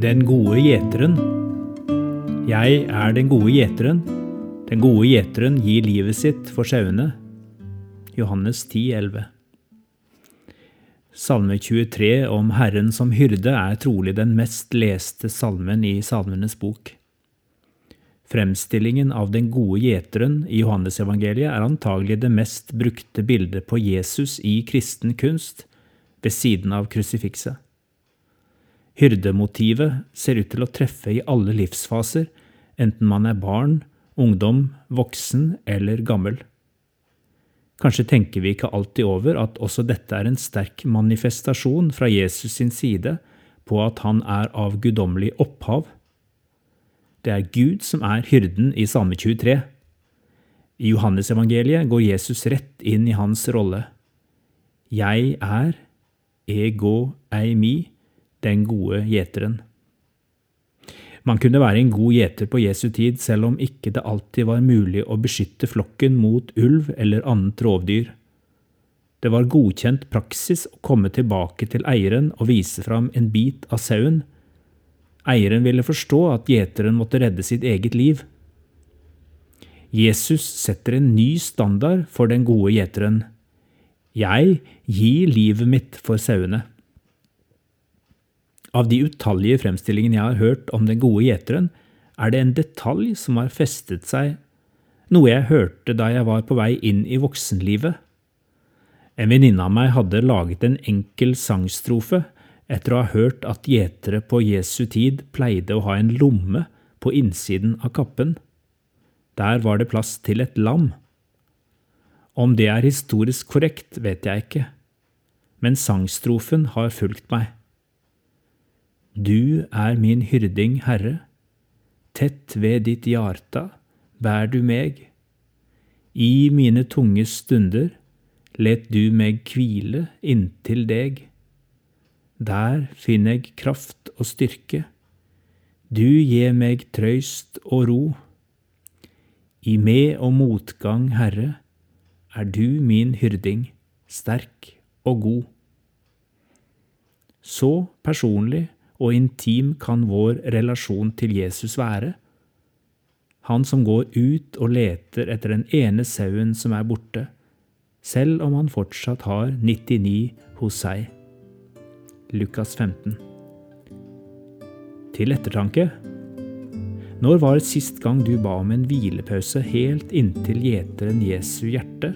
Den gode gjeteren. Jeg er den gode gjeteren. Den gode gjeteren gir livet sitt for sauene. Johannes 10, 11. Salme 23 om Herren som hyrde er trolig den mest leste salmen i Salmenes bok. Fremstillingen av den gode gjeteren i Johannesevangeliet er antagelig det mest brukte bildet på Jesus i kristen kunst, ved siden av krusifikset. Hyrdemotivet ser ut til å treffe i alle livsfaser, enten man er barn, ungdom, voksen eller gammel. Kanskje tenker vi ikke alltid over at også dette er en sterk manifestasjon fra Jesus sin side på at han er av guddommelig opphav. Det er Gud som er hyrden i Salme 23. I Johannesevangeliet går Jesus rett inn i hans rolle. Jeg er, ego eimi, den gode gjeteren. Man kunne være en god gjeter på Jesu tid, selv om ikke det alltid var mulig å beskytte flokken mot ulv eller annet rovdyr. Det var godkjent praksis å komme tilbake til eieren og vise fram en bit av sauen. Eieren ville forstå at gjeteren måtte redde sitt eget liv. Jesus setter en ny standard for den gode gjeteren. Jeg gir livet mitt for sauene. Av de utallige fremstillingene jeg har hørt om den gode gjeteren, er det en detalj som har festet seg, noe jeg hørte da jeg var på vei inn i voksenlivet. En venninne av meg hadde laget en enkel sangstrofe etter å ha hørt at gjetere på Jesu tid pleide å ha en lomme på innsiden av kappen. Der var det plass til et lam. Om det er historisk korrekt, vet jeg ikke, men sangstrofen har fulgt meg. Du er min hyrding, Herre, tett ved ditt hjarta bær du meg. I mine tunge stunder let du meg hvile inntil deg. Der finner jeg kraft og styrke. Du gir meg trøyst og ro. I med og motgang, Herre, er du min hyrding, sterk og god. Så personlig og intim kan vår relasjon til Jesus være? Han som går ut og leter etter den ene sauen som er borte, selv om han fortsatt har 99 hos seg. Lukas 15 Til ettertanke Når var det sist gang du ba om en hvilepause helt inntil gjeteren Jesu hjerte?